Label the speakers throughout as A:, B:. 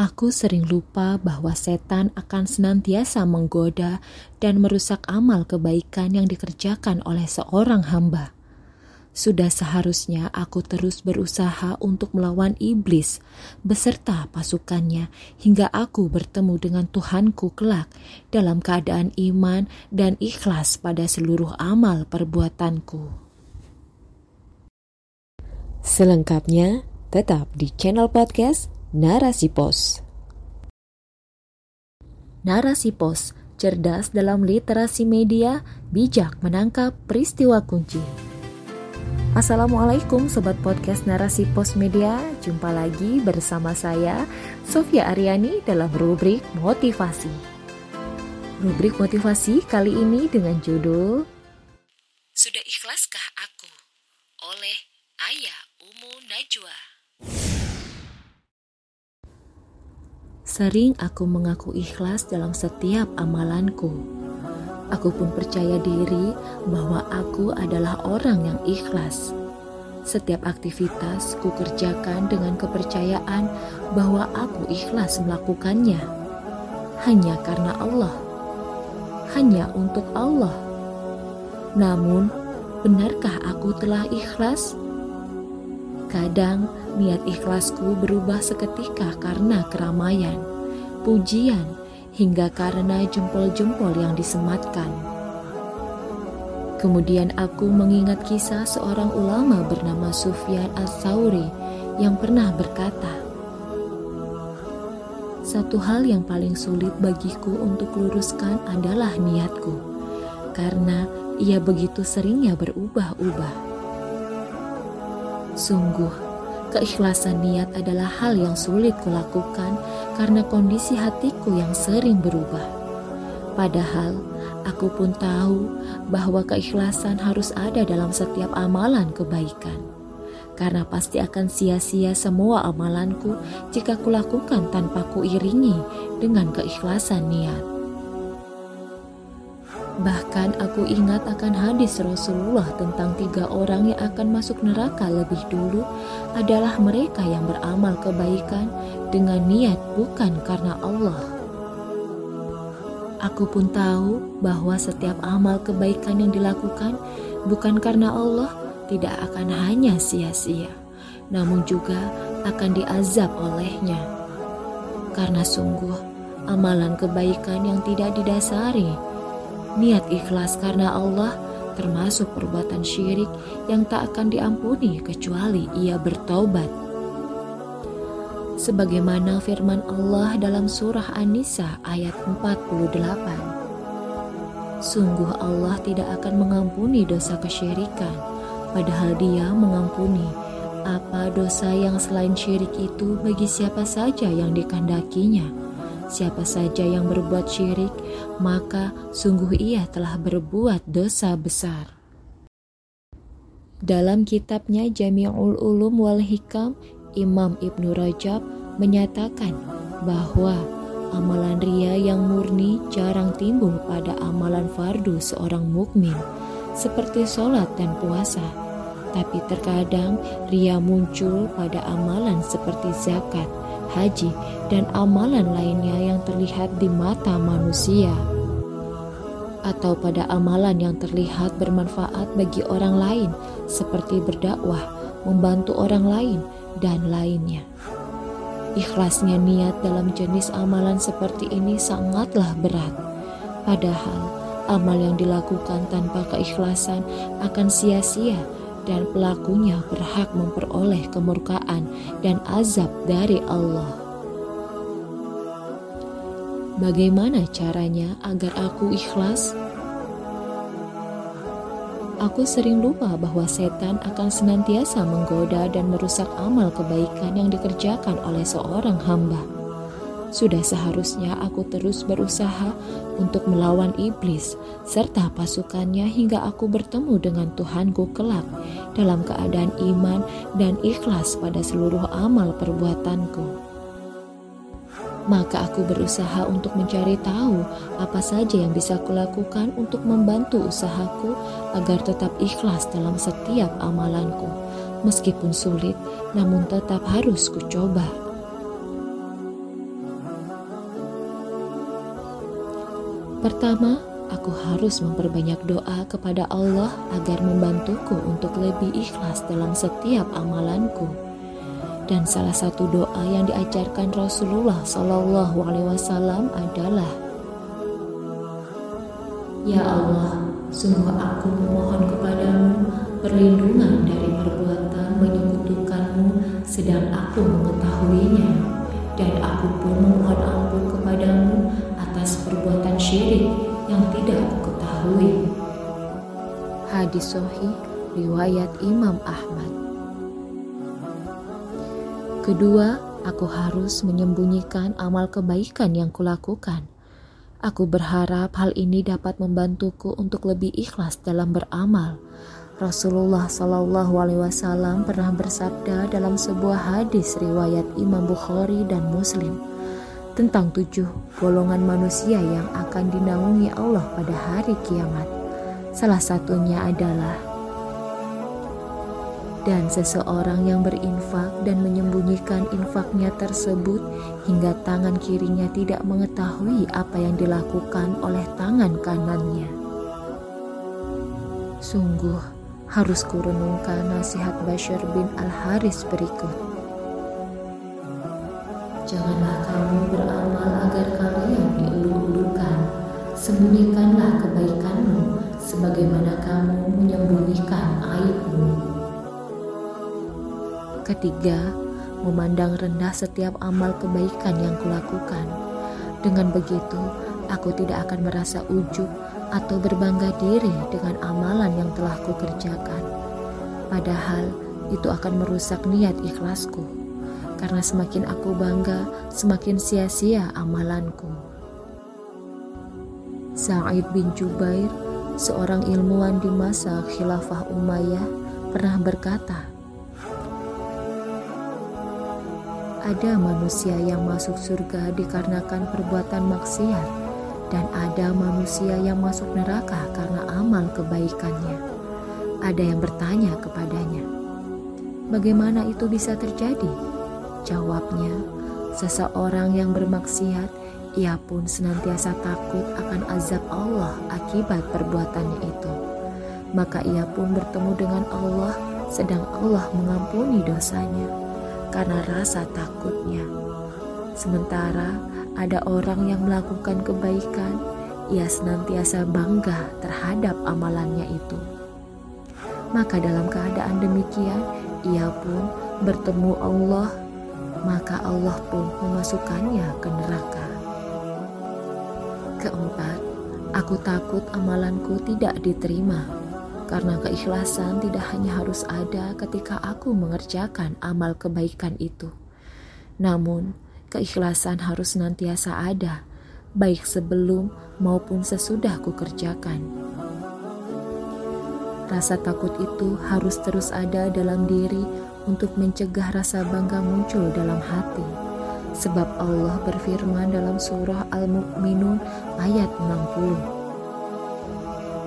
A: Aku sering lupa bahwa setan akan senantiasa menggoda dan merusak amal kebaikan yang dikerjakan oleh seorang hamba. Sudah seharusnya aku terus berusaha untuk melawan iblis beserta pasukannya hingga aku bertemu dengan Tuhanku kelak dalam keadaan iman dan ikhlas pada seluruh amal perbuatanku. Selengkapnya tetap di channel podcast Narasi Pos. Narasi Pos, cerdas dalam literasi media, bijak menangkap peristiwa kunci. Assalamualaikum Sobat Podcast Narasi Pos Media Jumpa lagi bersama saya Sofia Aryani dalam rubrik motivasi Rubrik motivasi kali ini dengan judul Sudah ikhlaskah aku? Oleh Ayah Umu Najwa Sering aku mengaku ikhlas dalam setiap amalanku. Aku pun percaya diri bahwa aku adalah orang yang ikhlas. Setiap aktivitas ku kerjakan dengan kepercayaan bahwa aku ikhlas melakukannya. Hanya karena Allah. Hanya untuk Allah. Namun, benarkah aku telah ikhlas? Kadang niat ikhlasku berubah seketika karena keramaian, pujian, hingga karena jempol-jempol yang disematkan. Kemudian aku mengingat kisah seorang ulama bernama Sufyan al-Thawri yang pernah berkata, Satu hal yang paling sulit bagiku untuk luruskan adalah niatku, karena ia begitu seringnya berubah-ubah. Sungguh, keikhlasan niat adalah hal yang sulit kulakukan karena kondisi hatiku yang sering berubah. Padahal, aku pun tahu bahwa keikhlasan harus ada dalam setiap amalan kebaikan. Karena pasti akan sia-sia semua amalanku jika kulakukan tanpa kuiringi dengan keikhlasan niat. Bahkan aku ingat akan hadis Rasulullah tentang tiga orang yang akan masuk neraka lebih dulu adalah mereka yang beramal kebaikan dengan niat bukan karena Allah. Aku pun tahu bahwa setiap amal kebaikan yang dilakukan bukan karena Allah tidak akan hanya sia-sia, namun juga akan diazab olehnya. Karena sungguh amalan kebaikan yang tidak didasari Niat ikhlas karena Allah termasuk perbuatan syirik yang tak akan diampuni kecuali ia bertobat. Sebagaimana firman Allah dalam surah An-Nisa ayat 48. Sungguh Allah tidak akan mengampuni dosa kesyirikan, padahal dia mengampuni apa dosa yang selain syirik itu bagi siapa saja yang dikandakinya Siapa saja yang berbuat syirik, maka sungguh ia telah berbuat dosa besar. Dalam kitabnya Jami'ul Ulum wal Hikam, Imam Ibnu Rajab menyatakan bahwa amalan ria yang murni jarang timbul pada amalan fardu seorang mukmin, seperti sholat dan puasa. Tapi terkadang ria muncul pada amalan seperti zakat, haji, dan amalan lainnya yang terlihat di mata manusia, atau pada amalan yang terlihat bermanfaat bagi orang lain, seperti berdakwah, membantu orang lain, dan lainnya. Ikhlasnya niat dalam jenis amalan seperti ini sangatlah berat, padahal amal yang dilakukan tanpa keikhlasan akan sia-sia dan pelakunya berhak memperoleh kemurkaan dan azab dari Allah. Bagaimana caranya agar aku ikhlas? Aku sering lupa bahwa setan akan senantiasa menggoda dan merusak amal kebaikan yang dikerjakan oleh seorang hamba. Sudah seharusnya aku terus berusaha untuk melawan iblis serta pasukannya hingga aku bertemu dengan Tuhanku kelak dalam keadaan iman dan ikhlas pada seluruh amal perbuatanku maka aku berusaha untuk mencari tahu apa saja yang bisa kulakukan untuk membantu usahaku agar tetap ikhlas dalam setiap amalanku. Meskipun sulit, namun tetap harus kucoba. Pertama, aku harus memperbanyak doa kepada Allah agar membantuku untuk lebih ikhlas dalam setiap amalanku. Dan salah satu doa yang diajarkan Rasulullah Shallallahu Alaihi Wasallam adalah, Ya Allah, sungguh aku memohon kepadamu perlindungan dari perbuatan menyekutukanmu sedang aku mengetahuinya, dan aku pun memohon ampun kepadamu atas perbuatan syirik yang tidak aku ketahui. Hadis Sohi riwayat Imam Ahmad. Kedua, aku harus menyembunyikan amal kebaikan yang kulakukan. Aku berharap hal ini dapat membantuku untuk lebih ikhlas dalam beramal. Rasulullah Shallallahu Alaihi Wasallam pernah bersabda dalam sebuah hadis riwayat Imam Bukhari dan Muslim tentang tujuh golongan manusia yang akan dinaungi Allah pada hari kiamat. Salah satunya adalah dan seseorang yang berinfak dan menyembunyikan infaknya tersebut hingga tangan kirinya tidak mengetahui apa yang dilakukan oleh tangan kanannya. Sungguh harus kurenungkan nasihat Bashar bin Al-Haris berikut. Janganlah kamu beramal agar kalian dielulukan. Sembunyikanlah kebaikanmu sebagaimana kamu menyembunyikan aibmu. Ketiga, memandang rendah setiap amal kebaikan yang kulakukan. Dengan begitu, aku tidak akan merasa ujub atau berbangga diri dengan amalan yang telah kukerjakan. Padahal itu akan merusak niat ikhlasku karena semakin aku bangga, semakin sia-sia amalanku. Sa'id bin Jubair, seorang ilmuwan di masa khilafah Umayyah, pernah berkata, Ada manusia yang masuk surga dikarenakan perbuatan maksiat, dan ada manusia yang masuk neraka karena amal kebaikannya. Ada yang bertanya kepadanya, "Bagaimana itu bisa terjadi?" Jawabnya, seseorang yang bermaksiat, ia pun senantiasa takut akan azab Allah akibat perbuatannya itu. Maka ia pun bertemu dengan Allah, sedang Allah mengampuni dosanya karena rasa takutnya. Sementara ada orang yang melakukan kebaikan, ia senantiasa bangga terhadap amalannya itu. Maka dalam keadaan demikian, ia pun bertemu Allah maka Allah pun memasukkannya ke neraka. Keempat, aku takut amalanku tidak diterima karena keikhlasan tidak hanya harus ada ketika aku mengerjakan amal kebaikan itu. Namun, keikhlasan harus senantiasa ada, baik sebelum maupun sesudah kukerjakan. Rasa takut itu harus terus ada dalam diri untuk mencegah rasa bangga muncul dalam hati. Sebab Allah berfirman dalam surah Al-Mu'minun ayat 60.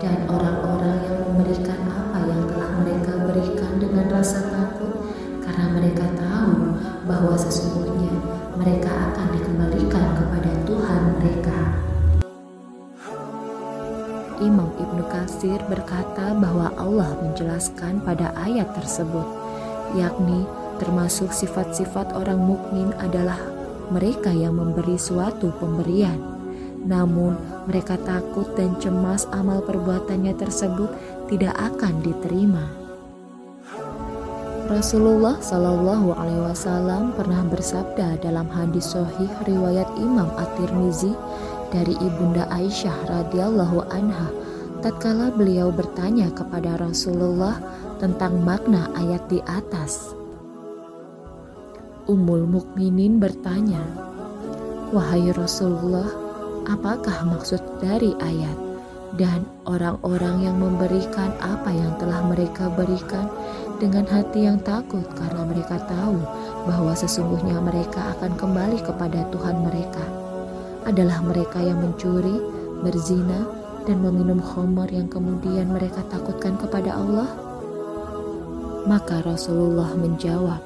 A: Dan orang-orang yang memberikan apa yang telah mereka berikan dengan rasa takut karena mereka tahu bahwa sesungguhnya mereka akan dikembalikan kepada Tuhan mereka. Imam Ibnu Katsir berkata bahwa Allah menjelaskan pada ayat tersebut yakni termasuk sifat-sifat orang mukmin adalah mereka yang memberi suatu pemberian. Namun, mereka takut dan cemas amal perbuatannya tersebut tidak akan diterima. Rasulullah Shallallahu Alaihi Wasallam pernah bersabda dalam hadis Sahih riwayat Imam At-Tirmizi dari ibunda Aisyah radhiyallahu anha tatkala beliau bertanya kepada Rasulullah tentang makna ayat di atas. Ummul Mukminin bertanya, "Wahai Rasulullah, apakah maksud dari ayat dan orang-orang yang memberikan apa yang telah mereka berikan dengan hati yang takut karena mereka tahu bahwa sesungguhnya mereka akan kembali kepada Tuhan mereka adalah mereka yang mencuri, berzina, dan meminum khamar yang kemudian mereka takutkan kepada Allah?" Maka Rasulullah menjawab,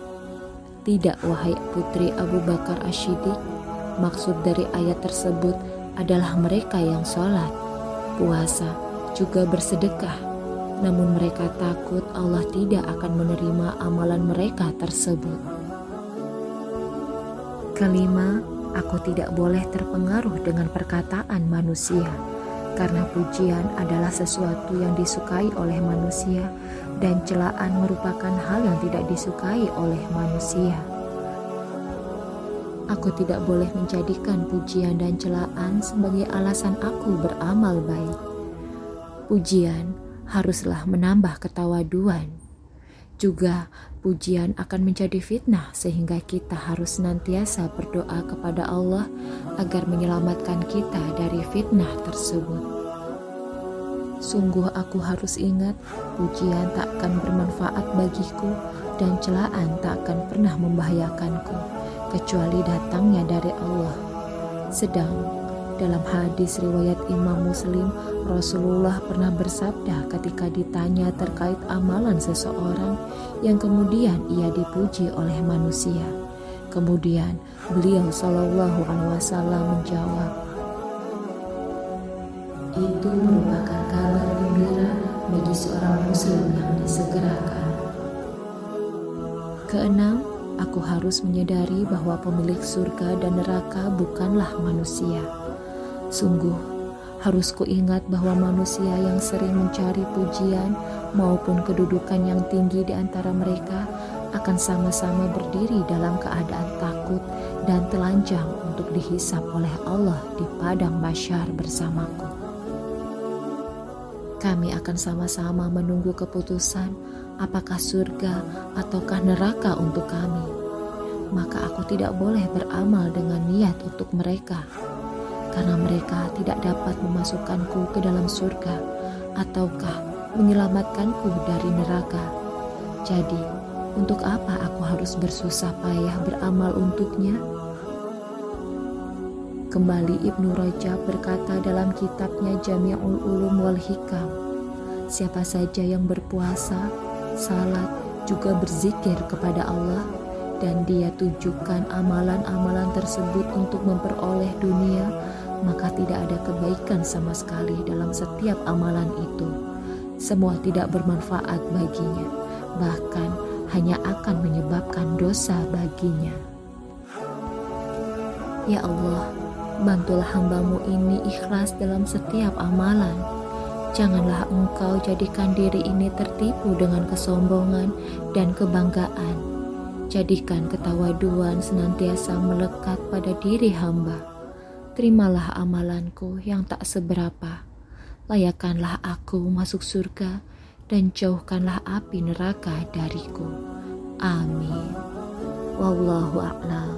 A: "Tidak, wahai putri Abu Bakar Ashidik. Maksud dari ayat tersebut adalah mereka yang sholat, puasa, juga bersedekah. Namun mereka takut Allah tidak akan menerima amalan mereka tersebut. Kelima, aku tidak boleh terpengaruh dengan perkataan manusia karena pujian adalah sesuatu yang disukai oleh manusia dan celaan merupakan hal yang tidak disukai oleh manusia. Aku tidak boleh menjadikan pujian dan celaan sebagai alasan aku beramal baik. Pujian haruslah menambah ketawaduan. Juga pujian akan menjadi fitnah sehingga kita harus senantiasa berdoa kepada Allah agar menyelamatkan kita dari fitnah tersebut. Sungguh aku harus ingat pujian tak akan bermanfaat bagiku dan celaan tak akan pernah membahayakanku kecuali datangnya dari Allah. Sedang dalam hadis riwayat Imam Muslim, Rasulullah pernah bersabda ketika ditanya terkait amalan seseorang yang kemudian ia dipuji oleh manusia. Kemudian beliau Shallallahu Alaihi Wasallam menjawab, itu merupakan kabar gembira bagi seorang Muslim yang disegerakan. Keenam, aku harus menyadari bahwa pemilik surga dan neraka bukanlah manusia Sungguh, harus kuingat bahwa manusia yang sering mencari pujian maupun kedudukan yang tinggi di antara mereka akan sama-sama berdiri dalam keadaan takut dan telanjang untuk dihisap oleh Allah di padang masyar bersamaku. Kami akan sama-sama menunggu keputusan apakah surga ataukah neraka untuk kami. Maka aku tidak boleh beramal dengan niat untuk mereka karena mereka tidak dapat memasukkanku ke dalam surga ataukah menyelamatkanku dari neraka. Jadi, untuk apa aku harus bersusah payah beramal untuknya? Kembali Ibnu Rajab berkata dalam kitabnya Jami'ul Ulum wal Hikam, siapa saja yang berpuasa, salat, juga berzikir kepada Allah, dan dia tujukan amalan-amalan tersebut untuk memperoleh dunia, maka tidak ada kebaikan sama sekali dalam setiap amalan itu. Semua tidak bermanfaat baginya, bahkan hanya akan menyebabkan dosa baginya. Ya Allah, bantulah hambamu ini ikhlas dalam setiap amalan. Janganlah engkau jadikan diri ini tertipu dengan kesombongan dan kebanggaan. Jadikan ketawaduan senantiasa melekat pada diri hamba terimalah amalanku yang tak seberapa. Layakkanlah aku masuk surga dan jauhkanlah api neraka dariku. Amin. Wallahu a'lam.